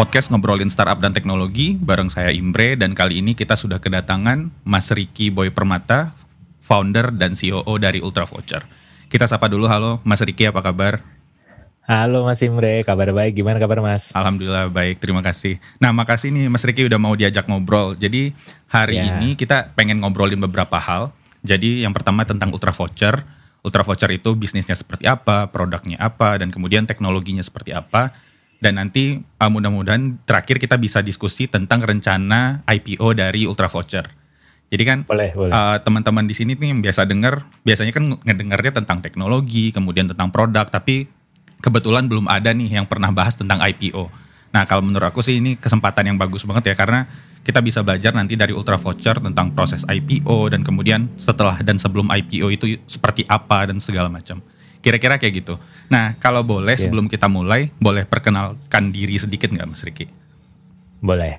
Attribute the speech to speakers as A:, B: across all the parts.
A: podcast ngobrolin startup dan teknologi bareng saya Imbre dan kali ini kita sudah kedatangan Mas Riki Boy Permata, founder dan COO dari Ultra Voucher. Kita sapa dulu, halo Mas Riki apa kabar?
B: Halo Mas Imre, kabar baik. Gimana kabar Mas?
A: Alhamdulillah baik, terima kasih. Nah makasih nih Mas Riki udah mau diajak ngobrol. Jadi hari ya. ini kita pengen ngobrolin beberapa hal. Jadi yang pertama tentang Ultra Voucher. Ultra Voucher itu bisnisnya seperti apa, produknya apa, dan kemudian teknologinya seperti apa dan nanti uh, mudah-mudahan terakhir kita bisa diskusi tentang rencana IPO dari Ultra Voucher. Jadi kan boleh, boleh. Uh, teman-teman di sini nih yang biasa dengar, biasanya kan ngedengarnya tentang teknologi, kemudian tentang produk, tapi kebetulan belum ada nih yang pernah bahas tentang IPO. Nah kalau menurut aku sih ini kesempatan yang bagus banget ya karena kita bisa belajar nanti dari Ultra Voucher tentang proses IPO dan kemudian setelah dan sebelum IPO itu seperti apa dan segala macam. Kira-kira kayak gitu. Nah, kalau boleh yeah. sebelum kita mulai, boleh perkenalkan diri sedikit nggak Mas Riki?
B: Boleh.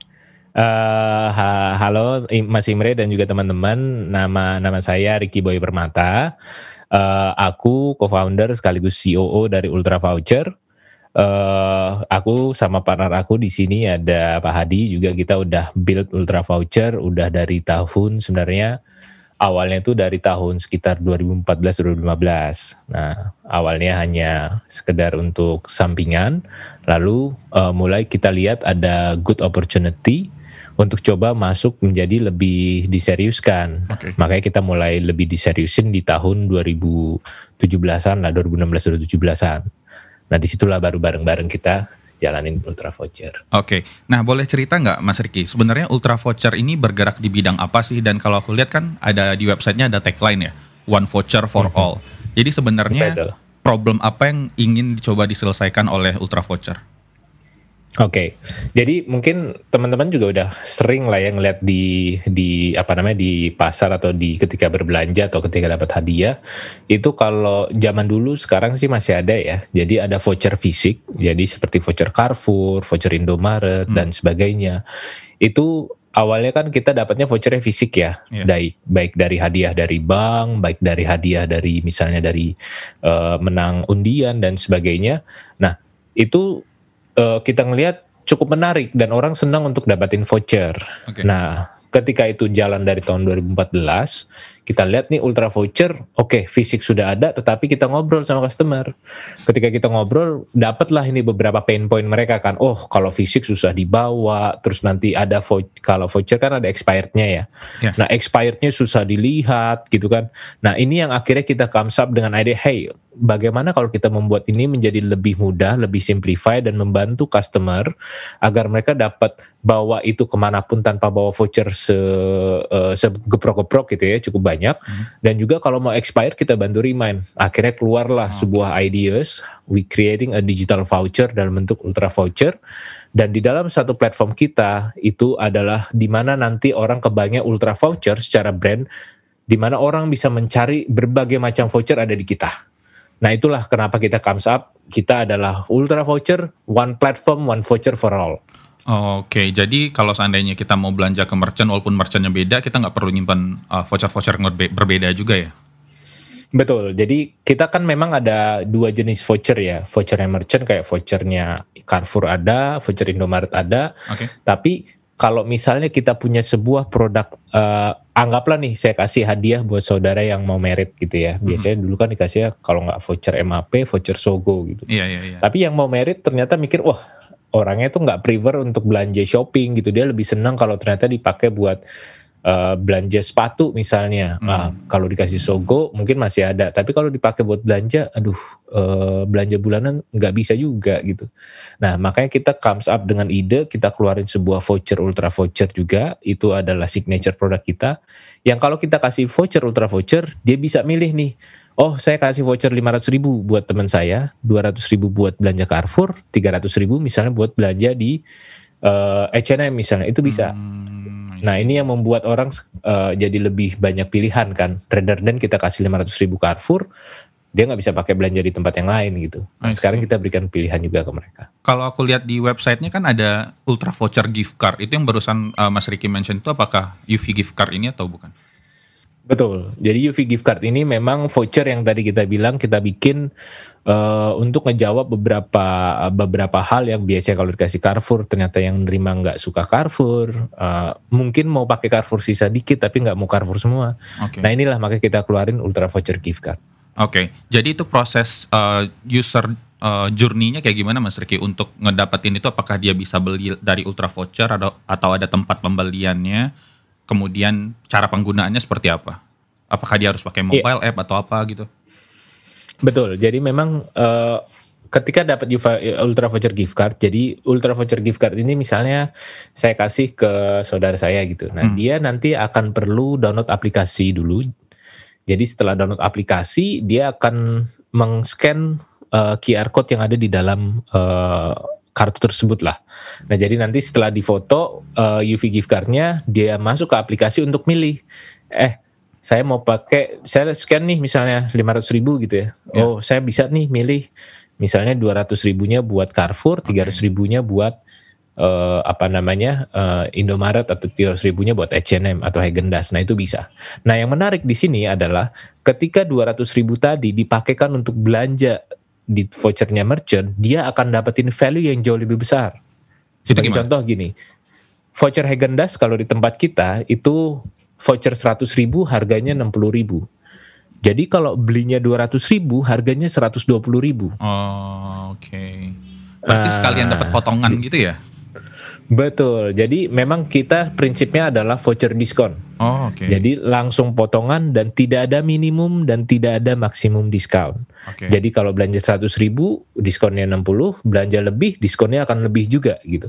B: Uh, ha halo Mas Imre dan juga teman-teman. Nama nama saya Riki Boy Permata. Uh, aku co-founder sekaligus COO dari Ultra Voucher. Uh, aku sama partner aku di sini ada Pak Hadi juga kita udah build Ultra Voucher udah dari tahun sebenarnya awalnya itu dari tahun sekitar 2014-2015. Nah, awalnya hanya sekedar untuk sampingan, lalu uh, mulai kita lihat ada good opportunity untuk coba masuk menjadi lebih diseriuskan. Okay. Makanya kita mulai lebih diseriusin di tahun 2017-an lah, 2016-2017-an. Nah, di situlah baru bareng-bareng kita jalanin Ultra Voucher.
A: Oke, okay. nah boleh cerita nggak Mas Riki, sebenarnya Ultra Voucher ini bergerak di bidang apa sih? Dan kalau aku lihat kan ada di websitenya ada tagline ya, One Voucher for mm -hmm. All. Jadi sebenarnya problem apa yang ingin dicoba diselesaikan oleh Ultra Voucher?
B: Oke, okay. jadi mungkin teman-teman juga udah sering lah yang ngeliat di di apa namanya di pasar atau di ketika berbelanja atau ketika dapat hadiah itu kalau zaman dulu sekarang sih masih ada ya. Jadi ada voucher fisik, jadi seperti voucher Carrefour, voucher Indomaret hmm. dan sebagainya. Itu awalnya kan kita dapatnya vouchernya fisik ya, yeah. baik baik dari hadiah dari bank, baik dari hadiah dari misalnya dari uh, menang undian dan sebagainya. Nah itu uh, kita ngelihat cukup menarik dan orang senang untuk dapatin voucher. Okay. Nah, ketika itu jalan dari tahun 2014, kita lihat nih ultra voucher, oke okay, fisik sudah ada, tetapi kita ngobrol sama customer. Ketika kita ngobrol, dapatlah ini beberapa pain point mereka kan. Oh, kalau fisik susah dibawa, terus nanti ada vo kalau voucher kan ada expirednya ya. Yeah. Nah, expirednya susah dilihat gitu kan. Nah, ini yang akhirnya kita comes up dengan ide, hey, bagaimana kalau kita membuat ini menjadi lebih mudah, lebih simplify dan membantu customer agar mereka dapat bawa itu ke mana pun tanpa bawa voucher se uh, segeprok-geprok gitu ya, cukup banyak. Hmm. dan juga kalau mau expire kita bantu remind. Akhirnya keluarlah oh, sebuah ideas we creating a digital voucher dalam bentuk ultra voucher. Dan di dalam satu platform kita itu adalah di mana nanti orang kebayangnya ultra voucher secara brand di mana orang bisa mencari berbagai macam voucher ada di kita Nah itulah kenapa kita comes up, kita adalah ultra voucher, one platform, one voucher for all.
A: Oke, jadi kalau seandainya kita mau belanja ke merchant walaupun merchantnya beda, kita nggak perlu nyimpan uh, voucher-voucher yang berbeda juga ya?
B: Betul. Jadi kita kan memang ada dua jenis voucher ya. Vouchernya merchant kayak vouchernya Carrefour ada, voucher Indomaret ada. Okay. Tapi kalau misalnya kita punya sebuah produk, uh, anggaplah nih saya kasih hadiah buat saudara yang mau merit gitu ya. Biasanya hmm. dulu kan dikasih ya kalau nggak voucher MAP, voucher Sogo gitu. Iya, iya, iya. Tapi yang mau merit ternyata mikir, wah orangnya tuh nggak prefer untuk belanja shopping gitu dia lebih senang kalau ternyata dipakai buat uh, belanja sepatu misalnya. Hmm. nah, kalau dikasih sogo mungkin masih ada tapi kalau dipakai buat belanja aduh uh, belanja bulanan nggak bisa juga gitu. Nah makanya kita comes up dengan ide kita keluarin sebuah voucher ultra voucher juga. Itu adalah signature produk kita. Yang kalau kita kasih voucher ultra voucher dia bisa milih nih oh saya kasih voucher 500 ribu buat teman saya, 200 ribu buat belanja Carrefour, 300 ribu misalnya buat belanja di uh, H&M misalnya, itu bisa. Hmm, nah ini yang membuat orang uh, jadi lebih banyak pilihan kan, rather than kita kasih 500 ribu Carrefour, dia nggak bisa pakai belanja di tempat yang lain gitu. Nah, sekarang kita berikan pilihan juga ke mereka.
A: Kalau aku lihat di websitenya kan ada Ultra Voucher Gift Card, itu yang barusan uh, Mas Ricky mention itu apakah UV Gift Card ini atau bukan?
B: Betul. Jadi UV gift card ini memang voucher yang tadi kita bilang kita bikin uh, untuk ngejawab beberapa beberapa hal yang biasanya kalau dikasih Carrefour ternyata yang nerima nggak suka Carrefour, uh, mungkin mau pakai Carrefour sisa dikit tapi nggak mau Carrefour semua. Okay. Nah inilah makanya kita keluarin Ultra Voucher gift card.
A: Oke, okay. jadi itu proses uh, user uh, journey-nya kayak gimana Mas Riki untuk ngedapetin itu apakah dia bisa beli dari Ultra Voucher atau atau ada tempat pembeliannya? Kemudian cara penggunaannya seperti apa? Apakah dia harus pakai iya. mobile yeah. app atau apa gitu?
B: Betul. Jadi memang uh, ketika dapat Ultra Voucher gift card, jadi Ultra Voucher gift card ini misalnya saya kasih ke saudara saya gitu. Nah, hmm. dia nanti akan perlu download aplikasi dulu. Jadi setelah download aplikasi, dia akan meng-scan uh, eh, QR code yang ada di dalam uh, kartu tersebut lah. Nah jadi nanti setelah difoto uh, eh, UV gift cardnya dia masuk ke aplikasi untuk milih. Eh saya mau pakai saya scan nih misalnya 500 ribu gitu ya. ya. Oh saya bisa nih milih misalnya 200 ribunya buat Carrefour, 300 okay. ribunya buat uh, apa namanya uh, Indomaret atau 300 ribunya buat H&M atau Häagen-Dazs. Nah itu bisa. Nah yang menarik di sini adalah ketika 200 ribu tadi dipakaikan untuk belanja di vouchernya merchant, dia akan dapetin value yang jauh lebih besar. Sebagai contoh gini, voucher Hagen Dazs kalau di tempat kita itu voucher 100 ribu harganya 60 ribu. Jadi kalau belinya 200 ribu harganya 120 ribu.
A: Oh, oke. Okay. Berarti uh, sekalian dapat potongan gitu ya?
B: Betul. Jadi memang kita prinsipnya adalah voucher diskon. Oh, oke. Okay. Jadi langsung potongan dan tidak ada minimum dan tidak ada maksimum diskon. Okay. Jadi kalau belanja 100 ribu, diskonnya 60, belanja lebih, diskonnya akan lebih juga gitu.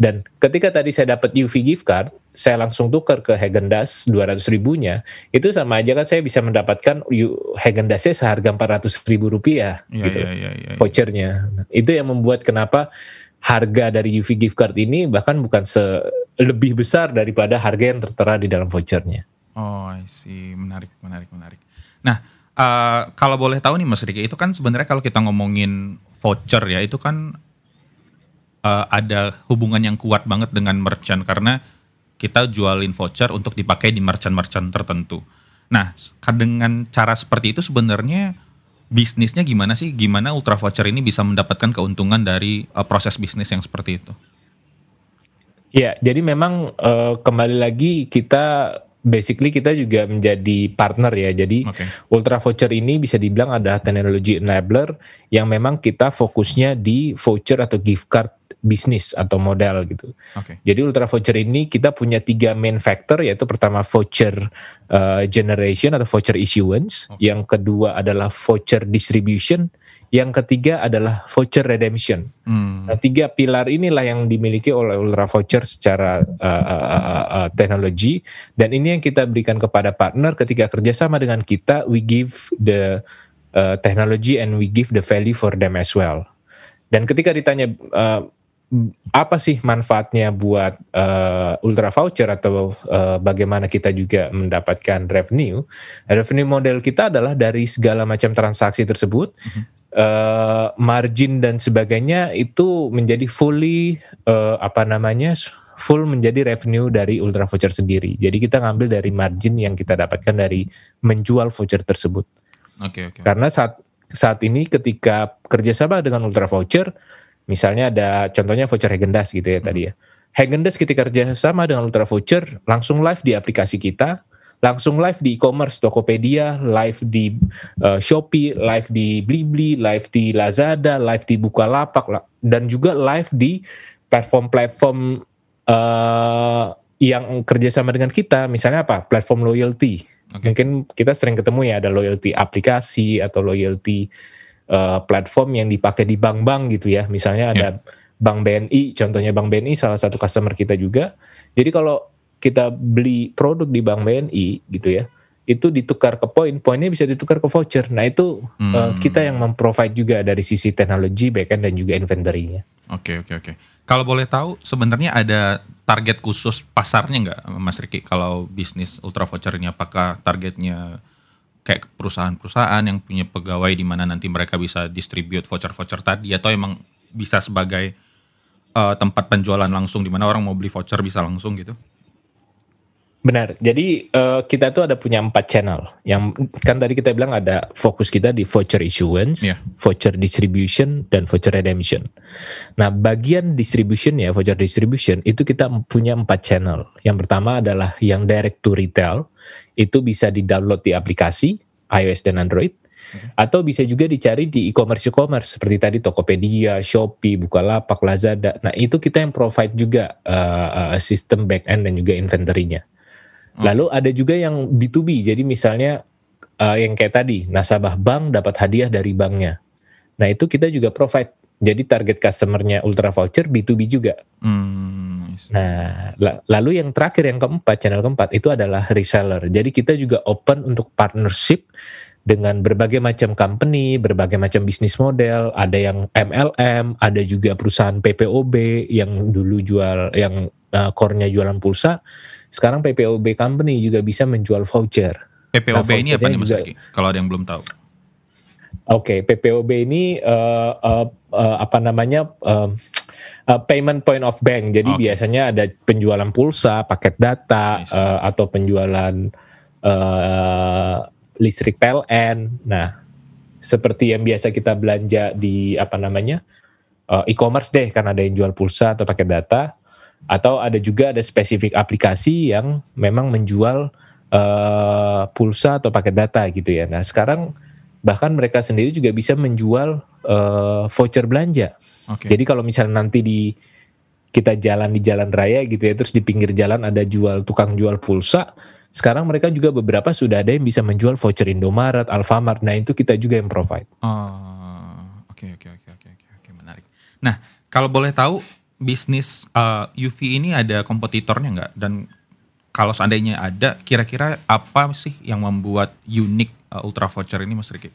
B: Dan ketika tadi saya dapat UV gift card, saya langsung tukar ke Hagen Dazs 200 ribunya, itu sama aja kan saya bisa mendapatkan Hagen Dazsnya seharga 400 ribu rupiah yeah, gitu, yeah, yeah, yeah, vouchernya. Itu yang membuat kenapa harga dari UV gift card ini bahkan bukan se lebih besar daripada harga yang tertera di dalam vouchernya.
A: Oh, I see. Menarik, menarik, menarik. Nah, uh, kalau boleh tahu nih Mas Riki, itu kan sebenarnya kalau kita ngomongin voucher ya, itu kan uh, ada hubungan yang kuat banget dengan merchant karena kita jualin voucher untuk dipakai di merchant-merchant tertentu. Nah, dengan cara seperti itu sebenarnya bisnisnya gimana sih? Gimana Ultra Voucher ini bisa mendapatkan keuntungan dari uh, proses bisnis yang seperti itu?
B: Ya, jadi memang uh, kembali lagi kita basically kita juga menjadi partner ya. Jadi okay. Ultra Voucher ini bisa dibilang ada teknologi enabler yang memang kita fokusnya di voucher atau gift card bisnis atau modal gitu. Okay. Jadi Ultra Voucher ini kita punya tiga main factor yaitu pertama voucher uh, generation atau voucher issuance, okay. yang kedua adalah voucher distribution, yang ketiga adalah voucher redemption. Hmm. Nah, tiga pilar inilah yang dimiliki oleh Ultra Voucher secara uh, uh, uh, uh, teknologi dan ini yang kita berikan kepada partner ketika kerjasama dengan kita, we give the uh, technology and we give the value for them as well. Dan ketika ditanya uh, apa sih manfaatnya buat uh, ultra voucher atau uh, bagaimana kita juga mendapatkan revenue? Revenue model kita adalah dari segala macam transaksi tersebut, mm-hmm. uh, margin dan sebagainya itu menjadi fully uh, apa namanya full menjadi revenue dari ultra voucher sendiri. Jadi kita ngambil dari margin yang kita dapatkan dari menjual voucher tersebut. Oke okay, Okay. Karena saat saat ini ketika kerjasama dengan ultra voucher Misalnya ada contohnya voucher Hagendas gitu ya hmm. tadi ya. Hagendas ketika kerja sama dengan Ultra Voucher langsung live di aplikasi kita, langsung live di e-commerce Tokopedia, live di uh, Shopee, live di Blibli, live di Lazada, live di Bukalapak dan juga live di platform-platform uh, yang kerjasama dengan kita, misalnya apa? Platform loyalty. Okay. Mungkin kita sering ketemu ya ada loyalty aplikasi atau loyalty uh, platform yang dipakai di bank-bank gitu ya. Misalnya ada yeah. Bank BNI, contohnya Bank BNI salah satu customer kita juga. Jadi kalau kita beli produk di Bank BNI gitu ya, itu ditukar ke poin, poinnya bisa ditukar ke voucher. Nah itu hmm. uh, kita yang memprovide juga dari sisi teknologi, backend dan juga inventory-nya.
A: Oke okay, oke okay, oke. Okay. Kalau boleh tahu sebenarnya ada target khusus pasarnya nggak, Mas Riki? Kalau bisnis ultra voucher ini apakah targetnya kayak perusahaan-perusahaan yang punya pegawai di mana nanti mereka bisa distribute voucher-voucher tadi atau emang bisa sebagai uh, tempat penjualan langsung di mana orang mau beli voucher bisa langsung gitu?
B: Benar. Jadi uh, kita tuh ada punya empat channel. Yang kan tadi kita bilang ada fokus kita di voucher issuance, yeah. voucher distribution, dan voucher redemption. Nah, bagian distribution ya, voucher distribution itu kita punya empat channel. Yang pertama adalah yang direct to retail. Itu bisa di-download di aplikasi iOS dan Android. Atau bisa juga dicari di e-commerce e-commerce seperti tadi Tokopedia, Shopee, Bukalapak, Lazada. Nah itu kita yang provide juga uh, uh, sistem back end dan juga inventory-nya. Hmm. Lalu ada juga yang B2B, jadi misalnya uh, yang kayak tadi, nasabah bank dapat hadiah dari banknya. Nah itu kita juga provide. Jadi target customernya Ultra Voucher B2B juga. Hmm, nah, lalu yang terakhir yang keempat, channel keempat itu adalah reseller. Jadi kita juga open untuk partnership dengan berbagai macam company, berbagai macam bisnis model, ada yang MLM, ada juga perusahaan PPOB yang dulu jual yang uh, core-nya jualan pulsa sekarang PPOB company juga bisa menjual voucher.
A: PPOB nah, ini apa nih Mas? Kalau ada yang belum tahu.
B: Oke, okay, PPOB ini uh, uh, uh, apa namanya uh, uh, payment point of bank. Jadi okay. biasanya ada penjualan pulsa, paket data, nice. uh, atau penjualan uh, listrik PLN. Nah, seperti yang biasa kita belanja di apa namanya uh, e-commerce deh, kan ada yang jual pulsa atau paket data atau ada juga ada spesifik aplikasi yang memang menjual uh, pulsa atau paket data gitu ya. Nah sekarang bahkan mereka sendiri juga bisa menjual uh, voucher belanja. Okay. Jadi kalau misalnya nanti di kita jalan di jalan raya gitu ya, terus di pinggir jalan ada jual tukang jual pulsa. Sekarang mereka juga beberapa sudah ada yang bisa menjual voucher Indomaret, Alfamart. Nah itu kita juga yang provide.
A: Oh, oke oke oke oke oke menarik. Nah kalau boleh tahu bisnis uh, eh, UV ini ada kompetitornya nggak? Dan kalau seandainya ada, kira-kira apa sih yang membuat unik uh, Ultra Voucher ini, Mas Riki?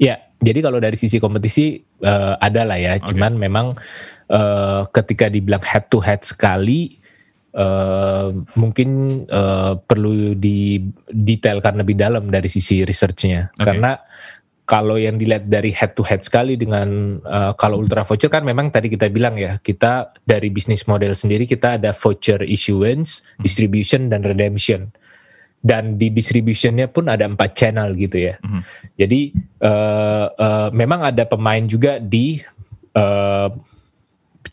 B: Ya, jadi kalau dari sisi kompetisi uh, ada lah ya, okay. cuman memang uh, ketika dibilang head to head sekali, uh, mungkin uh, perlu didetailkan lebih dalam dari sisi researchnya, okay. karena kalau yang dilihat dari head to head sekali dengan uh, kalau ultra voucher kan memang tadi kita bilang ya kita dari bisnis model sendiri kita ada voucher issuance, hmm. distribution dan redemption dan di distributionnya pun ada empat channel gitu ya. Mm-hmm. Jadi uh, uh, memang ada pemain juga di uh,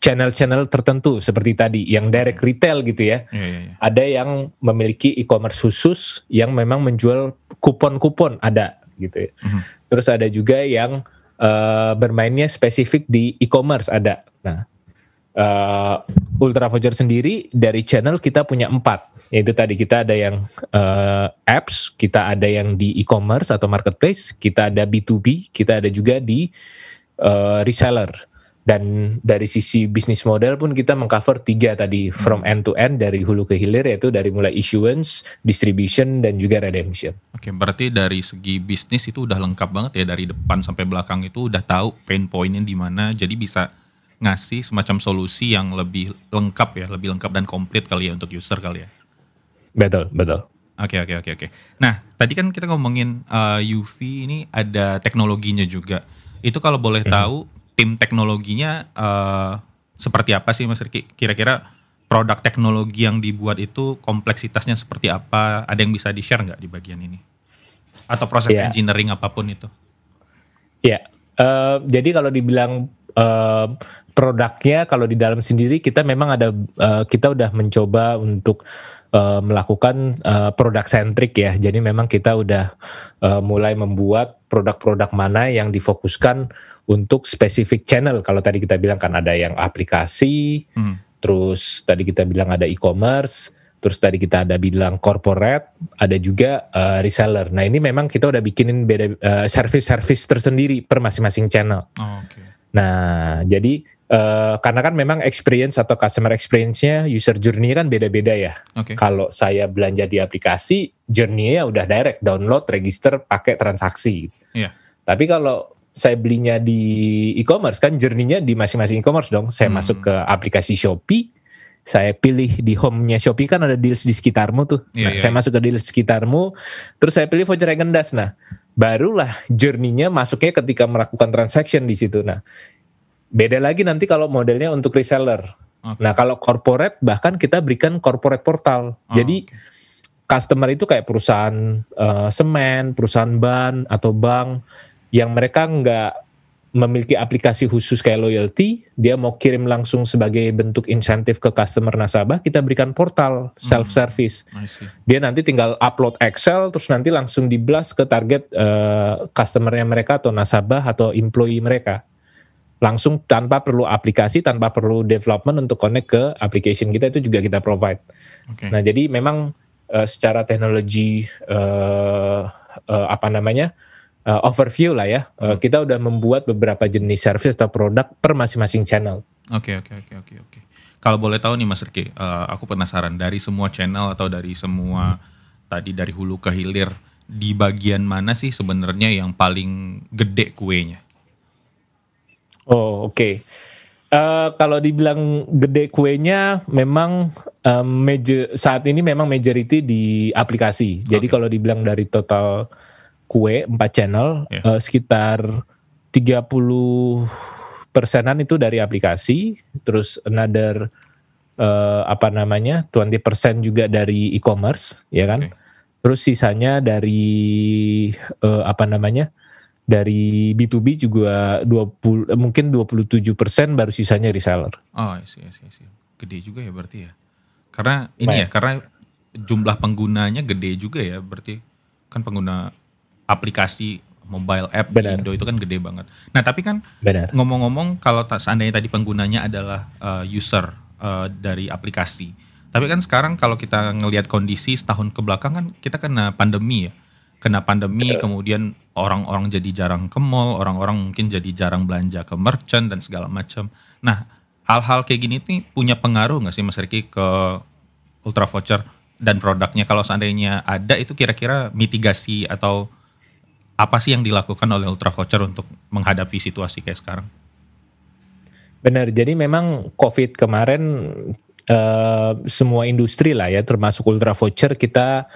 B: channel-channel tertentu seperti tadi yang direct hmm. retail gitu ya. Yeah, yeah, yeah. Ada yang memiliki e-commerce khusus yang memang menjual kupon-kupon ada gitu ya. Mm-hmm. Terus ada juga yang uh, bermainnya spesifik di e-commerce ada. Nah, uh, Ultra Voucher sendiri dari channel kita punya empat. Yaitu tadi kita ada yang uh, apps, kita ada yang di e-commerce atau marketplace, kita ada B2B, kita ada juga di uh, reseller dan dari sisi bisnis model pun kita mengcover tiga tadi from end to end dari hulu ke hilir yaitu dari mulai issuance, distribution dan juga redemption.
A: Oke, berarti dari segi bisnis itu udah lengkap banget ya dari depan sampai belakang itu udah tahu pain pointnya di mana jadi bisa ngasih semacam solusi yang lebih lengkap ya, lebih lengkap dan komplit kali ya untuk user kali ya.
B: Betul, betul.
A: Oke, oke, oke, oke. Nah, tadi kan kita ngomongin uh, UV ini ada teknologinya juga. Itu kalau boleh mm -hmm. tahu tim teknologinya uh, seperti apa sih Mas Riki? Kira-kira produk teknologi yang dibuat itu kompleksitasnya seperti apa? Ada yang bisa di-share nggak di bagian ini? Atau proses yeah. engineering apa pun itu?
B: Ya, yeah. uh, jadi kalau dibilang uh, produknya kalau di dalam sendiri kita memang ada uh, kita udah mencoba untuk uh, melakukan uh, produk sentrik ya. Jadi memang kita udah uh, mulai membuat produk-produk mana yang difokuskan untuk spesifik channel. Kalau tadi kita bilang kan ada yang aplikasi, hmm. terus tadi kita bilang ada e-commerce, terus tadi kita ada bilang corporate, ada juga uh, reseller. Nah ini memang kita udah bikinin beda uh, service-service tersendiri per masing-masing channel. Oh, okay. Nah jadi uh, karena kan memang experience atau customer experience-nya user journey kan beda-beda ya. Okay. Kalau saya belanja di aplikasi, journey-nya udah direct download, register, pakai transaksi. Yeah. Tapi kalau saya belinya di e-commerce kan journey-nya di masing-masing e-commerce dong. Saya hmm. masuk ke aplikasi Shopee, saya pilih di home-nya Shopee kan ada deals di sekitarmu tuh. Yeah, nah, yeah, saya yeah. masuk ke deals sekitarmu, terus saya pilih voucher Gendas. Nah, barulah journey-nya masuknya ketika melakukan transaction di situ. Nah, beda lagi nanti kalau modelnya untuk reseller. Okay. Nah kalau corporate bahkan kita berikan corporate portal. Oh, Jadi okay. customer itu kayak perusahaan uh, semen, perusahaan ban atau bank yang mereka nggak memiliki aplikasi khusus kayak loyalty, dia mau kirim langsung sebagai bentuk insentif ke customer nasabah, kita berikan portal self service. Hmm, dia nanti tinggal upload Excel, terus nanti langsung di blast ke target uh, customernya mereka atau nasabah atau employee mereka. Langsung tanpa perlu aplikasi, tanpa perlu development untuk connect ke application kita itu juga kita provide. Okay. Nah jadi memang uh, secara teknologi uh, uh, apa namanya? uh, overview lah ya. Uh, kita udah membuat beberapa jenis service atau produk per masing-masing channel.
A: Oke okay, oke okay, oke okay, oke oke. Kalau boleh tahu nih Mas Riki, uh, aku penasaran dari semua channel atau dari semua hmm. tadi dari hulu ke hilir di bagian mana sih sebenarnya yang paling gede kuenya?
B: Oh oke. Okay. Uh, kalau dibilang gede kuenya, memang um, major, saat ini memang majority di aplikasi. Jadi okay. kalau dibilang dari total kue empat channel yeah. uh, sekitar 30 persenan itu dari aplikasi terus another uh, apa namanya 20% juga dari e-commerce ya kan okay. terus sisanya dari uh, apa namanya dari B2B juga 20 mungkin 27% baru sisanya reseller.
A: Oh, iya, iya, iya. Gede juga ya berarti ya. Karena ini Baik. ya, karena jumlah penggunanya gede juga ya berarti kan pengguna aplikasi mobile app Benar. Indo itu kan gede banget. Nah tapi kan ngomong-ngomong kalau seandainya tadi penggunanya adalah uh, user uh, dari aplikasi, tapi kan sekarang kalau kita ngelihat kondisi setahun ke belakang kan kita kena pandemi ya, kena pandemi Betul. kemudian orang-orang jadi jarang ke mall, orang-orang mungkin jadi jarang belanja ke merchant dan segala macam. Nah hal-hal kayak gini nih punya pengaruh nggak sih Mas Riki ke Ultra Voucher dan produknya kalau seandainya ada itu kira-kira mitigasi atau apa sih yang dilakukan oleh Ultra Voucher untuk menghadapi situasi kayak sekarang?
B: Benar, jadi memang COVID kemarin uh, semua industri lah ya, termasuk Ultra Voucher kita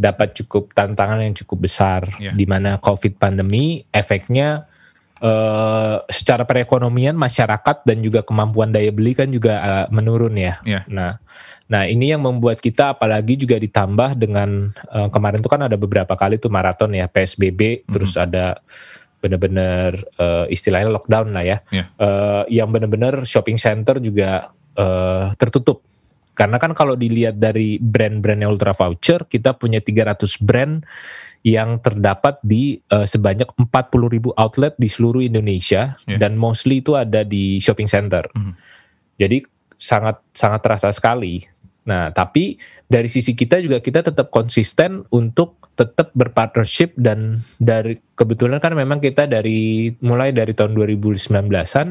B: dapat cukup tantangan yang cukup besar, yeah. di mana COVID pandemi efeknya uh, secara perekonomian masyarakat dan juga kemampuan daya beli kan juga uh, menurun ya. Yeah. Nah, nah ini yang membuat kita apalagi juga ditambah dengan uh, kemarin itu kan ada beberapa kali tuh maraton ya PSBB, mm-hmm. terus ada benar-benar uh, istilahnya lockdown lah ya, yeah. uh, yang benar-benar shopping center juga uh, tertutup. Karena kan kalau dilihat dari brand-brandnya Ultra Voucher, kita punya 300 brand yang terdapat di uh, sebanyak 40 ribu outlet di seluruh Indonesia yeah. dan mostly itu ada di shopping center. Mm. Jadi sangat sangat terasa sekali. Nah, tapi dari sisi kita juga kita tetap konsisten untuk tetap berpartnership dan dari kebetulan kan memang kita dari mulai dari tahun 2019-an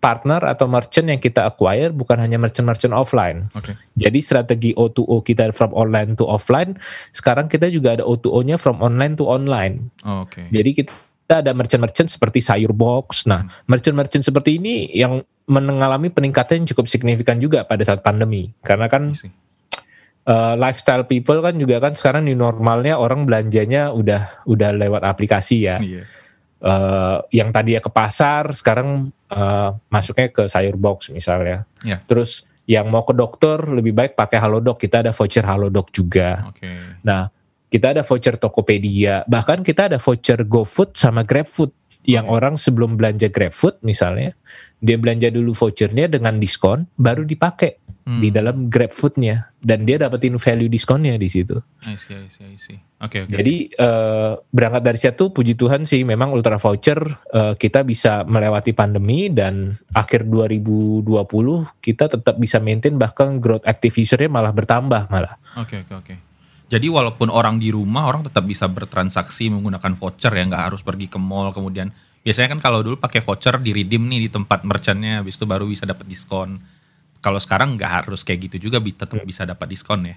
B: partner atau merchant yang kita acquire bukan hanya merchant-merchant offline. Okay. Jadi strategi O2O kita from online to offline, sekarang kita juga ada O2O-nya from online to online. Oh, Oke. Okay. Jadi kita ada merchant-merchant seperti sayur box. Nah, hmm. merchant-merchant seperti ini yang mengalami peningkatan yang cukup signifikan juga pada saat pandemi. Karena kan uh, lifestyle people kan juga kan sekarang di normalnya orang belanjanya udah udah lewat aplikasi ya. Yeah uh, yang tadi ya ke pasar sekarang uh, masuknya ke sayur box misalnya. Yeah. Terus yang mau ke dokter lebih baik pakai Halodoc. Kita ada voucher Halodoc juga. Okay. Nah, kita ada voucher Tokopedia. Bahkan kita ada voucher GoFood sama GrabFood. Yang okay. orang sebelum belanja GrabFood misalnya, dia belanja dulu vouchernya dengan diskon, baru dipakai hmm. di dalam GrabFood-nya dan dia dapetin value diskonnya di situ. I see, I see, I see. Oke, okay, okay. Jadi uh, berangkat dari situ puji Tuhan sih memang Ultra Voucher uh, kita bisa melewati pandemi dan akhir 2020 kita tetap bisa maintain bahkan growth active usernya malah bertambah malah.
A: Oke, okay, oke, okay, oke. Okay. Jadi walaupun orang di rumah orang tetap bisa bertransaksi menggunakan voucher ya nggak harus pergi ke mall kemudian biasanya kan kalau dulu pakai voucher di redeem nih di tempat merchantnya habis itu baru bisa dapat diskon kalau sekarang nggak harus kayak gitu juga tetap bisa dapat diskon ya.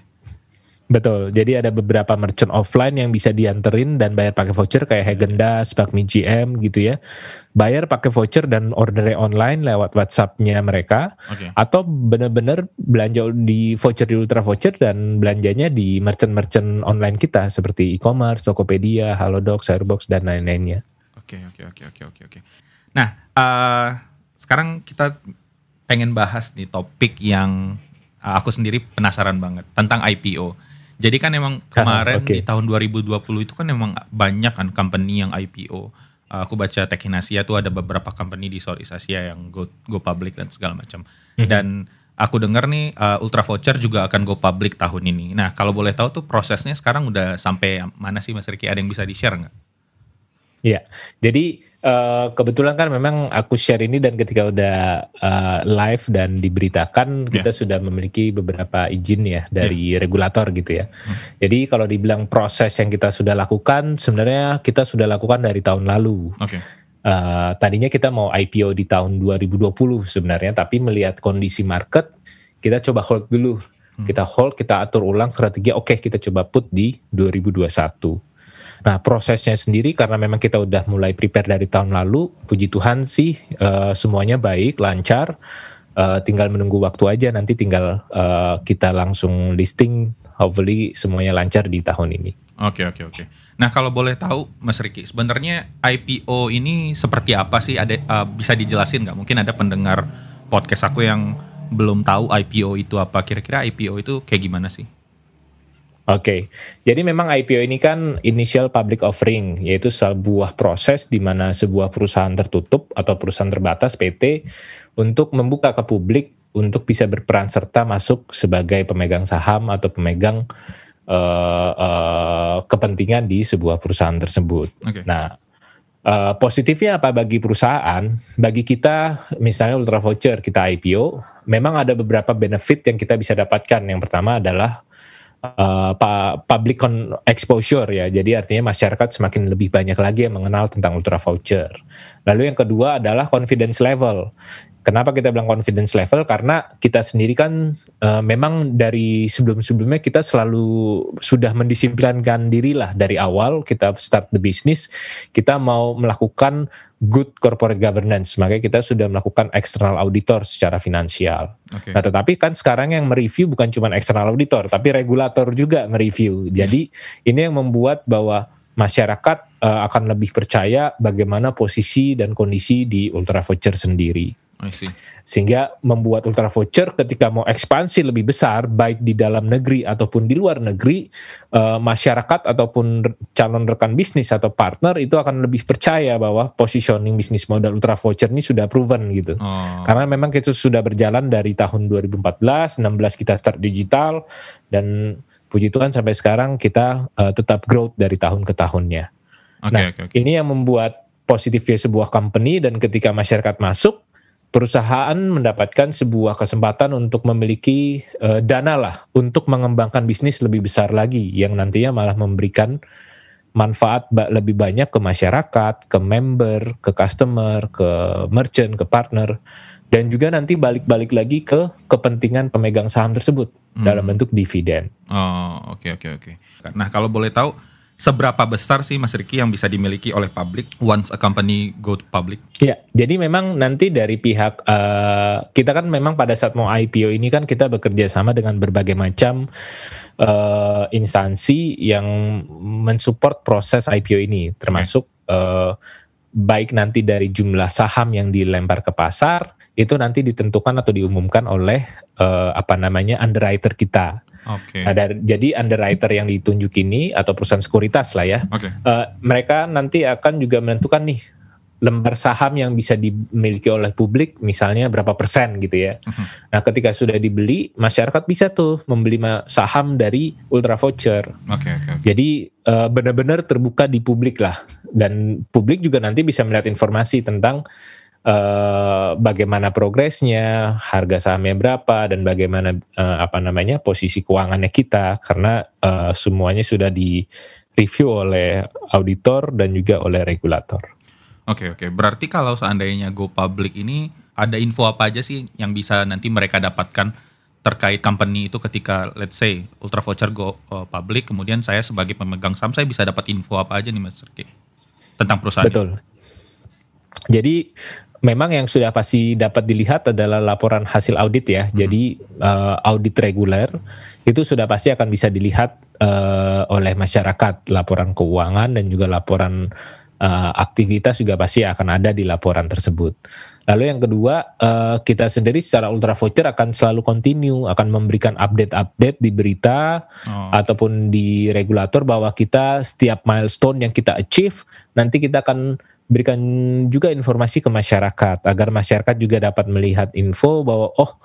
B: Betul. Jadi ada beberapa merchant offline yang bisa dianterin dan bayar pakai voucher kayak Hagendas, Bakmi GM gitu ya. Bayar pakai voucher dan order online lewat WhatsApp-nya mereka. Okay. Atau benar-benar belanja di voucher di Ultra Voucher dan belanjanya di merchant-merchant online kita seperti e-commerce, Tokopedia, Halodoc, Airbox dan lain-lainnya.
A: Oke, okay, oke, okay, oke, okay, oke, oke, oke. Nah, uh, sekarang kita pengen bahas nih topik yang uh, aku sendiri penasaran banget tentang IPO. Jadi kan emang kemarin okay. di tahun 2020 itu kan emang banyak kan company yang IPO. Uh, aku baca Tech in Asia tuh ada beberapa company di Southeast Asia yang go go public dan segala macam. Mm-hmm. Dan aku dengar nih uh, Ultra Voucher juga akan go public tahun ini. Nah, kalau boleh tahu tuh prosesnya sekarang udah sampai mana sih Mas Riki? Ada yang bisa di-share nggak?
B: Iya, jadi uh, kebetulan kan memang aku share ini dan ketika udah uh, live dan diberitakan yeah. kita sudah memiliki beberapa izin ya dari yeah. regulator gitu ya. Hmm. Jadi kalau dibilang proses yang kita sudah lakukan, sebenarnya kita sudah lakukan dari tahun lalu. Okay. Uh, tadinya kita mau IPO di tahun 2020 sebenarnya, tapi melihat kondisi market, kita coba hold dulu. Hmm. Kita hold, kita atur ulang strategi. Oke, okay, kita coba put di 2021 Nah prosesnya sendiri karena memang kita udah mulai prepare dari tahun lalu, puji Tuhan sih uh, semuanya baik, lancar. Uh, tinggal menunggu waktu aja nanti tinggal uh, kita langsung listing hopefully semuanya lancar di tahun ini.
A: Oke okay, oke okay, oke. Okay. Nah kalau boleh tahu Mas Riki, sebenarnya IPO ini seperti apa sih? Ada uh, bisa dijelasin nggak? Mungkin ada pendengar podcast aku yang belum tahu IPO itu apa. Kira-kira IPO itu kayak gimana sih?
B: Oke, okay. jadi memang IPO ini kan initial public offering, yaitu sebuah proses di mana sebuah perusahaan tertutup atau perusahaan terbatas PT untuk membuka ke publik untuk bisa berperan serta masuk sebagai pemegang saham atau pemegang uh, uh, kepentingan di sebuah perusahaan tersebut. Okay. Nah, uh, positifnya apa bagi perusahaan? Bagi kita, misalnya Ultra Voucher kita IPO, memang ada beberapa benefit yang kita bisa dapatkan. Yang pertama adalah uh, public exposure ya. Jadi artinya masyarakat semakin lebih banyak lagi yang mengenal tentang ultra voucher. Lalu yang kedua adalah confidence level. Kenapa kita bilang confidence level? Karena kita sendiri kan uh, memang dari sebelum-sebelumnya kita selalu sudah mendisiplinkan diri lah dari awal kita start the business kita mau melakukan good corporate governance. Makanya kita sudah melakukan external auditor secara finansial. Okay. Nah, tetapi kan sekarang yang mereview bukan cuma external auditor, tapi regulator juga mereview. Jadi ini yang membuat bahwa masyarakat uh, akan lebih percaya bagaimana posisi dan kondisi di ultra voucher sendiri. Sehingga membuat Ultra Voucher ketika mau ekspansi lebih besar, baik di dalam negeri ataupun di luar negeri, uh, masyarakat ataupun calon rekan bisnis atau partner itu akan lebih percaya bahwa positioning bisnis modal Ultra Voucher ini sudah proven gitu. Oh. Karena memang itu sudah berjalan dari tahun 2014, 16 kita start digital dan puji Tuhan sampai sekarang kita uh, tetap growth dari tahun ke tahunnya. Okay, nah, okay, okay. ini yang membuat positifnya sebuah company dan ketika masyarakat masuk perusahaan mendapatkan sebuah kesempatan untuk memiliki uh, dana lah untuk mengembangkan bisnis lebih besar lagi yang nantinya malah memberikan manfaat lebih banyak ke masyarakat, ke member, ke customer, ke merchant, ke partner dan juga nanti balik-balik lagi ke kepentingan pemegang saham tersebut hmm. dalam bentuk dividen.
A: Oh, oke okay, oke okay, oke. Okay. Nah, kalau boleh tahu seberapa besar sih Mas Riki yang bisa dimiliki oleh publik once a company go to public?
B: Ya, jadi memang nanti dari pihak uh, kita kan memang pada saat mau IPO ini kan kita bekerja sama dengan berbagai macam uh, instansi yang mensupport proses IPO ini, termasuk uh, baik nanti dari jumlah saham yang dilempar ke pasar itu nanti ditentukan atau diumumkan oleh uh, apa namanya underwriter kita. Okay. Nah, dari, jadi underwriter yang ditunjuk ini atau perusahaan sekuritas lah ya, okay. uh, mereka nanti akan juga menentukan nih lembar saham yang bisa dimiliki oleh publik misalnya berapa persen gitu ya. Uh-huh. Nah ketika sudah dibeli masyarakat bisa tuh membeli saham dari Ultra Voucher. Okay, okay, okay. Jadi uh, benar-benar terbuka di publik lah dan publik juga nanti bisa melihat informasi tentang uh, bagaimana progresnya, harga sahamnya berapa dan bagaimana uh, apa namanya posisi keuangannya kita karena uh, semuanya sudah di review oleh auditor dan juga oleh regulator.
A: Oke okay, oke, okay. berarti kalau seandainya go public ini ada info apa aja sih yang bisa nanti mereka dapatkan terkait company itu ketika let's say Ultra Voucher go uh, public kemudian saya sebagai pemegang saham saya bisa dapat info apa aja nih Mas Riki tentang perusahaan
B: Betul. Jadi memang yang sudah pasti dapat dilihat adalah laporan hasil audit ya. Hmm. Jadi uh, audit reguler itu sudah pasti akan bisa dilihat uh, oleh masyarakat laporan keuangan dan juga laporan uh, aktivitas juga pasti akan ada di laporan tersebut. Lalu yang kedua, uh, kita sendiri secara Ultra Voucher akan selalu continue, akan memberikan update-update di berita oh. ataupun di regulator bahwa kita setiap milestone yang kita achieve, nanti kita akan berikan juga informasi ke masyarakat agar masyarakat juga dapat melihat info bahwa oh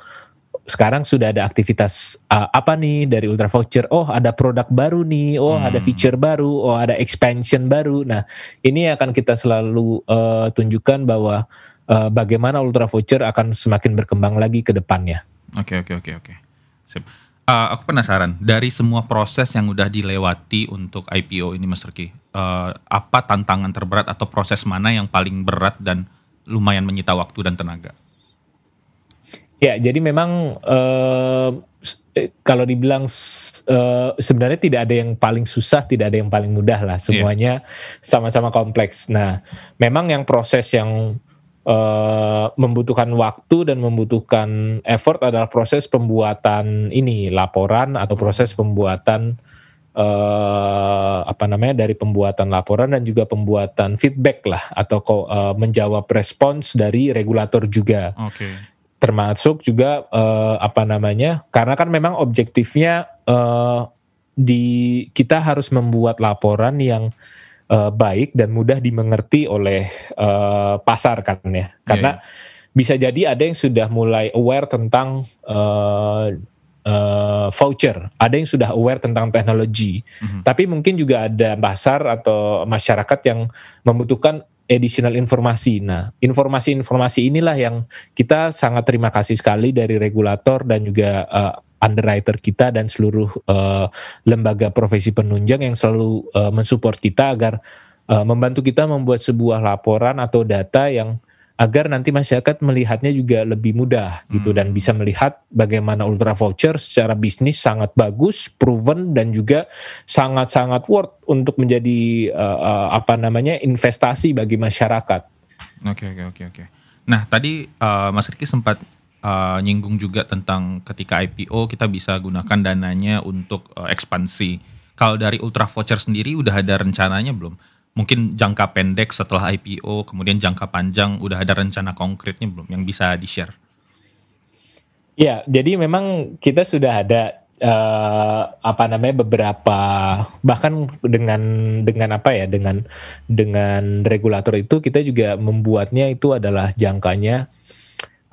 B: sekarang sudah ada aktivitas uh, apa nih dari Ultra Voucher? Oh, ada produk baru nih. Oh, hmm. ada feature baru. Oh, ada expansion baru. Nah, ini akan kita selalu uh, tunjukkan bahwa uh, bagaimana Ultra Voucher akan semakin berkembang lagi ke depannya.
A: Oke, okay, oke, okay, oke, okay, oke. Uh, aku penasaran dari semua proses yang udah dilewati untuk IPO ini, Mas Riki, uh, apa tantangan terberat atau proses mana yang paling berat dan lumayan menyita waktu dan tenaga?
B: Ya, jadi memang uh, kalau dibilang uh, sebenarnya tidak ada yang paling susah, tidak ada yang paling mudah lah. Semuanya sama-sama yeah. kompleks. Nah, memang yang proses yang uh, membutuhkan waktu dan membutuhkan effort adalah proses pembuatan ini laporan atau proses pembuatan uh, apa namanya dari pembuatan laporan dan juga pembuatan feedback lah atau uh, menjawab respons dari regulator juga. Okay termasuk juga uh, apa namanya karena kan memang objektifnya uh, di kita harus membuat laporan yang uh, baik dan mudah dimengerti oleh uh, pasar kan ya karena yeah. bisa jadi ada yang sudah mulai aware tentang uh, uh, voucher ada yang sudah aware tentang teknologi mm-hmm. tapi mungkin juga ada pasar atau masyarakat yang membutuhkan additional informasi. Nah, informasi-informasi inilah yang kita sangat terima kasih sekali dari regulator dan juga uh, underwriter kita dan seluruh uh, lembaga profesi penunjang yang selalu uh, mensupport kita agar uh, membantu kita membuat sebuah laporan atau data yang agar nanti masyarakat melihatnya juga lebih mudah gitu dan hmm. bisa melihat bagaimana ultra voucher secara bisnis sangat bagus, proven dan juga sangat-sangat worth untuk menjadi uh, uh, apa namanya investasi bagi masyarakat.
A: Oke oke oke oke. Nah tadi uh, Mas Riki sempat uh, nyinggung juga tentang ketika IPO kita bisa gunakan dananya untuk uh, ekspansi. Kalau dari ultra voucher sendiri udah ada rencananya belum? mungkin jangka pendek setelah IPO, kemudian jangka panjang udah ada rencana konkretnya belum yang bisa di-share?
B: Ya, jadi memang kita sudah ada uh, apa namanya beberapa bahkan dengan dengan apa ya dengan dengan regulator itu kita juga membuatnya itu adalah jangkanya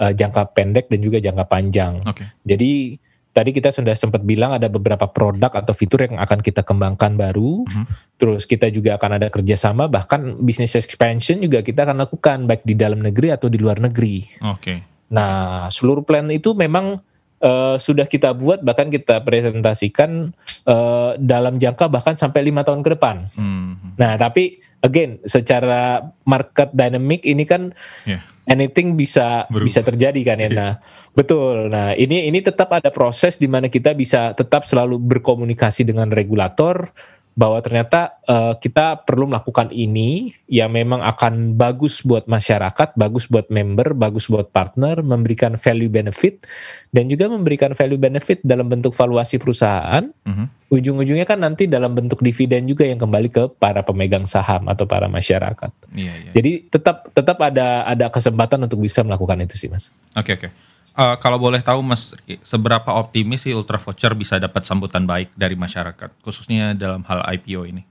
B: uh, jangka pendek dan juga jangka panjang. Okay. Jadi tadi kita sudah sempat bilang ada beberapa produk atau fitur yang akan kita kembangkan baru. Mm-hmm. Terus kita juga akan ada kerjasama, bahkan bisnis expansion juga kita akan lakukan baik di dalam negeri atau di luar negeri. Oke. Okay. Nah, seluruh plan itu memang uh, sudah kita buat bahkan kita presentasikan uh, dalam jangka bahkan sampai lima tahun ke depan. Mm-hmm. Nah, tapi again secara market dynamic ini kan yeah anything bisa Berubah. bisa terjadi kan ya. Iya. Nah, betul. Nah, ini ini tetap ada proses di mana kita bisa tetap selalu berkomunikasi dengan regulator bahwa ternyata uh, kita perlu melakukan ini yang memang akan bagus buat masyarakat, bagus buat member, bagus buat partner, memberikan value benefit dan juga memberikan value benefit dalam bentuk valuasi perusahaan. Mm-hmm. Ujung-ujungnya kan nanti dalam bentuk dividen juga yang kembali ke para pemegang saham atau para masyarakat. Yeah, yeah. Jadi tetap tetap ada ada kesempatan untuk bisa melakukan itu sih, Mas.
A: Oke okay, oke. Okay. Uh, kalau boleh tahu Mas, seberapa optimis sih Ultra Voucher bisa dapat sambutan baik dari masyarakat, khususnya dalam hal IPO ini?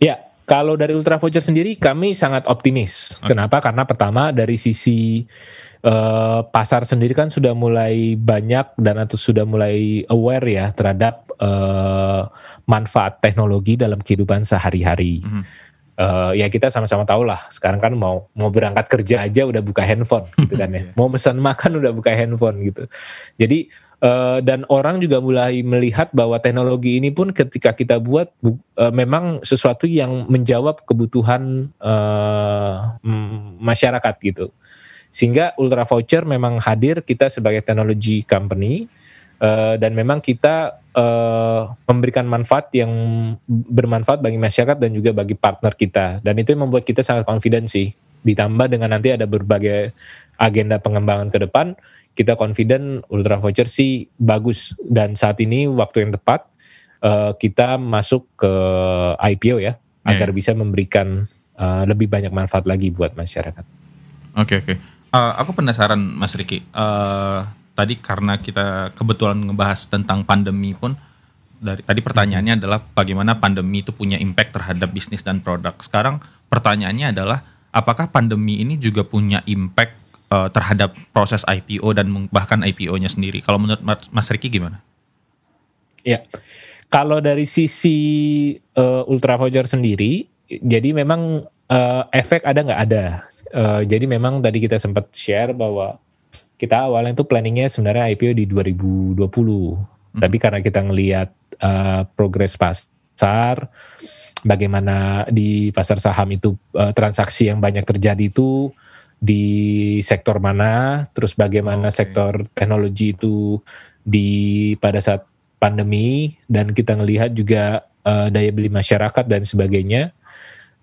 B: Ya, kalau dari Ultra Voucher sendiri kami sangat optimis. Okay. Kenapa? Karena pertama dari sisi uh, pasar sendiri kan sudah mulai banyak dan atau sudah mulai aware ya terhadap uh, manfaat teknologi dalam kehidupan sehari-hari. Mm -hmm uh, ya kita sama-sama tahu lah sekarang kan mau mau berangkat kerja aja udah buka handphone gitu kan ya. Mau pesan makan udah buka handphone gitu. Jadi uh, dan orang juga mulai melihat bahwa teknologi ini pun ketika kita buat uh, memang sesuatu yang menjawab kebutuhan uh, masyarakat gitu. Sehingga ultra voucher memang hadir kita sebagai teknologi company Uh, dan memang kita uh, memberikan manfaat yang bermanfaat bagi masyarakat dan juga bagi partner kita dan itu yang membuat kita sangat confident sih ditambah dengan nanti ada berbagai agenda pengembangan ke depan kita confident ultra voucher sih bagus dan saat ini waktu yang tepat uh, kita masuk ke IPO ya yeah. agar bisa memberikan uh, lebih banyak manfaat lagi buat masyarakat.
A: Oke okay, oke. Okay. Uh, aku penasaran Mas Riki. Uh, tadi karena kita kebetulan ngebahas tentang pandemi pun dari tadi pertanyaannya hmm. adalah bagaimana pandemi itu punya impact terhadap bisnis dan produk. Sekarang pertanyaannya adalah apakah pandemi ini juga punya impact uh, terhadap proses IPO dan bahkan IPO-nya sendiri? Kalau menurut Mas Riki gimana?
B: Ya, kalau dari sisi uh, Ultra Voucher sendiri, jadi memang uh, efek ada nggak ada. Uh, jadi memang tadi kita sempat share bahwa kita awalnya itu planningnya sebenarnya IPO di 2020, hmm. tapi karena kita ngelihat uh, progres pasar, bagaimana di pasar saham itu uh, transaksi yang banyak terjadi itu di sektor mana, terus bagaimana okay. sektor teknologi itu di pada saat pandemi dan kita ngelihat juga uh, daya beli masyarakat dan sebagainya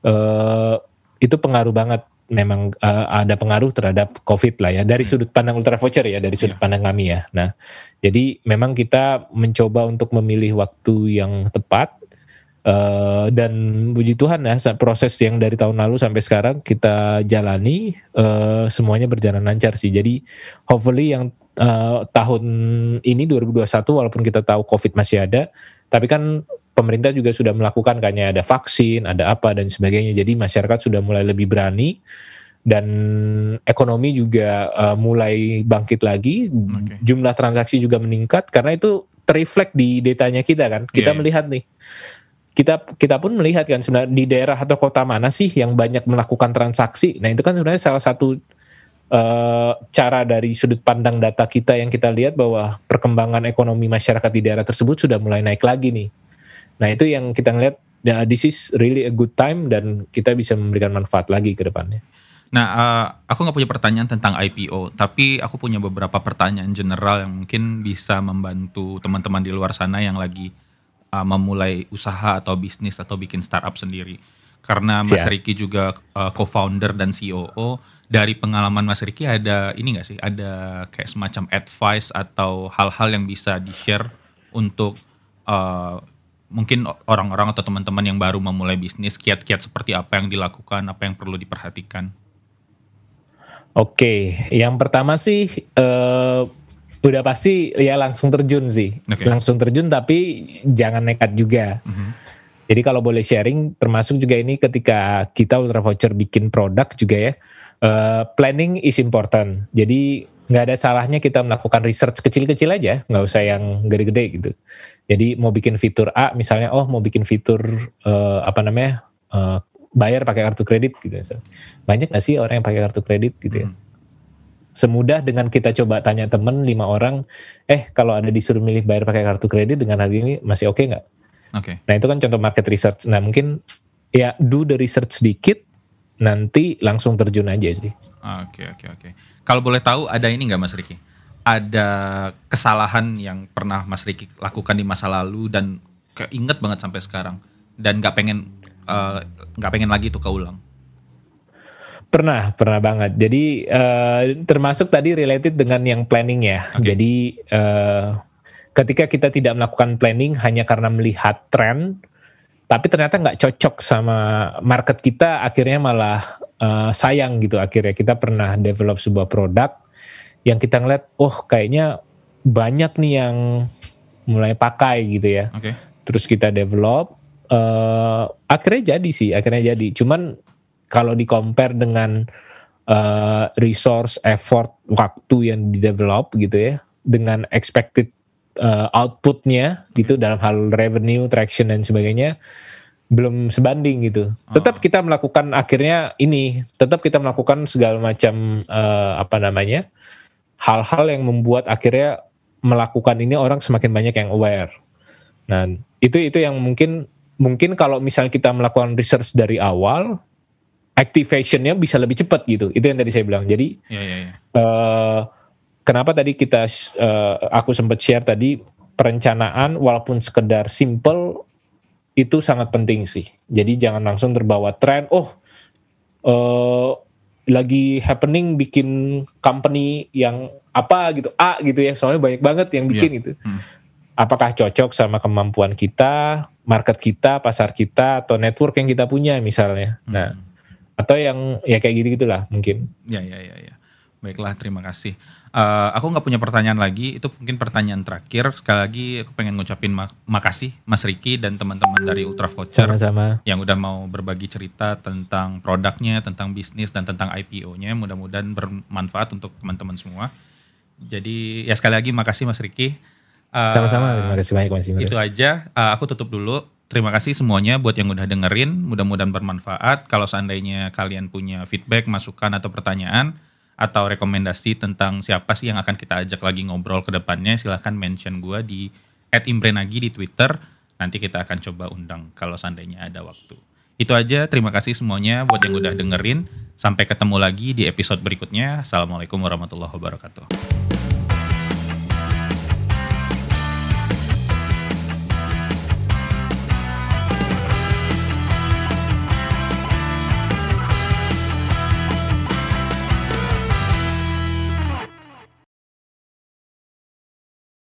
B: uh, itu pengaruh banget memang uh, ada pengaruh terhadap COVID lah ya dari sudut pandang ultra voucher ya dari sudut yeah. pandang kami ya. Nah jadi memang kita mencoba untuk memilih waktu yang tepat Uh, dan puji Tuhan ya proses yang dari tahun lalu sampai sekarang kita jalani uh, semuanya berjalan lancar sih. Jadi hopefully yang uh, tahun ini 2021 walaupun kita tahu COVID masih ada, tapi kan pemerintah juga sudah melakukan kayaknya ada vaksin, ada apa dan sebagainya. Jadi masyarakat sudah mulai lebih berani dan ekonomi juga uh, mulai bangkit lagi. Okay. Jumlah transaksi juga meningkat karena itu terreflect di datanya kita kan. Kita yeah, melihat nih kita kita pun melihat kan sebenarnya di daerah atau kota mana sih yang banyak melakukan transaksi. Nah itu kan sebenarnya salah satu uh, cara dari sudut pandang data kita yang kita lihat bahwa perkembangan ekonomi masyarakat di daerah tersebut sudah mulai naik lagi nih. Nah itu yang kita lihat, ya, this is really a good time dan kita bisa memberikan manfaat lagi ke depannya.
A: Nah, uh, aku nggak punya pertanyaan tentang IPO, tapi aku punya beberapa pertanyaan general yang mungkin bisa membantu teman-teman di luar sana yang lagi uh, memulai usaha atau bisnis atau bikin startup sendiri. Karena Mas Riki juga uh, co-founder dan COO, dari pengalaman Mas Riki ada ini nggak sih? Ada kayak semacam advice atau hal-hal yang bisa di-share untuk uh, mungkin orang-orang atau teman-teman yang baru memulai bisnis, kiat-kiat seperti apa yang dilakukan, apa yang perlu diperhatikan?
B: Oke, yang pertama sih uh, udah pasti ya langsung terjun sih okay. langsung terjun tapi jangan nekat juga mm-hmm. jadi kalau boleh sharing termasuk juga ini ketika kita ultra voucher bikin produk juga ya uh, planning is important jadi nggak ada salahnya kita melakukan research kecil-kecil aja nggak usah yang gede-gede gitu jadi mau bikin fitur A misalnya oh mau bikin fitur uh, apa namanya uh, bayar pakai kartu kredit gitu banyak nggak sih orang yang pakai kartu kredit gitu ya mm semudah dengan kita coba tanya temen lima orang, eh kalau ada disuruh milih bayar pakai kartu kredit dengan harga ini masih oke okay nggak? Oke. Okay. Nah itu kan contoh market research. Nah mungkin ya do the research sedikit, nanti langsung terjun aja sih.
A: Oke okay, oke okay, oke. Okay. Kalau boleh tahu ada ini nggak Mas Riki? Ada kesalahan yang pernah Mas Riki lakukan di masa lalu dan keinget banget sampai sekarang dan nggak pengen eh, nggak uh, pengen lagi itu keulang?
B: Pernah, pernah banget. Jadi uh, termasuk tadi related dengan yang planning ya. Okay. Jadi uh, ketika kita tidak melakukan planning hanya karena melihat tren, tapi ternyata nggak cocok sama market kita, akhirnya malah uh, sayang gitu. Akhirnya kita pernah develop sebuah produk yang kita ngeliat, oh kayaknya banyak nih yang mulai pakai gitu ya. Okay. Terus kita develop, uh, akhirnya jadi sih, akhirnya jadi. Cuman kalau di compare dengan uh, resource, effort, waktu yang di develop gitu ya, dengan expected uh, outputnya gitu dalam hal revenue, traction dan sebagainya belum sebanding gitu. Oh. Tetap kita melakukan akhirnya ini, tetap kita melakukan segala macam uh, apa namanya hal-hal yang membuat akhirnya melakukan ini orang semakin banyak yang aware. Nah itu itu yang mungkin mungkin kalau misalnya kita melakukan research dari awal activationnya bisa lebih cepat gitu. Itu yang tadi saya bilang. Jadi yeah, yeah, yeah. Uh, kenapa tadi kita uh, aku sempat share tadi perencanaan walaupun sekedar simple itu sangat penting sih. Jadi jangan langsung terbawa tren. Oh, uh, lagi happening bikin company yang apa gitu A gitu ya. Soalnya banyak banget yang bikin yeah. gitu. Hmm. Apakah cocok sama kemampuan kita? market kita, pasar kita, atau network yang kita punya misalnya. Hmm. Nah, atau yang ya kayak gitu gitulah mungkin.
A: Ya ya ya ya. Baiklah, terima kasih. Uh, aku nggak punya pertanyaan lagi. Itu mungkin pertanyaan terakhir. Sekali lagi aku pengen ngucapin mak makasih Mas Riki dan teman-teman dari Ultra Voucher
B: Sama-sama.
A: yang udah mau berbagi cerita tentang produknya, tentang bisnis dan tentang IPO-nya. Mudah-mudahan bermanfaat untuk teman-teman semua. Jadi ya sekali lagi makasih Mas Riki.
B: Uh, Sama-sama. Terima kasih banyak Mas
A: Imre. Itu aja. Uh, aku tutup dulu. Terima kasih semuanya buat yang udah dengerin. Mudah-mudahan bermanfaat. Kalau seandainya kalian punya feedback, masukan atau pertanyaan atau rekomendasi tentang siapa sih yang akan kita ajak lagi ngobrol ke depannya, silahkan mention gue di @imbrenagi di Twitter. Nanti kita akan coba undang kalau seandainya ada waktu. Itu aja, terima kasih semuanya buat yang udah dengerin. Sampai ketemu lagi di episode berikutnya. Assalamualaikum warahmatullahi wabarakatuh.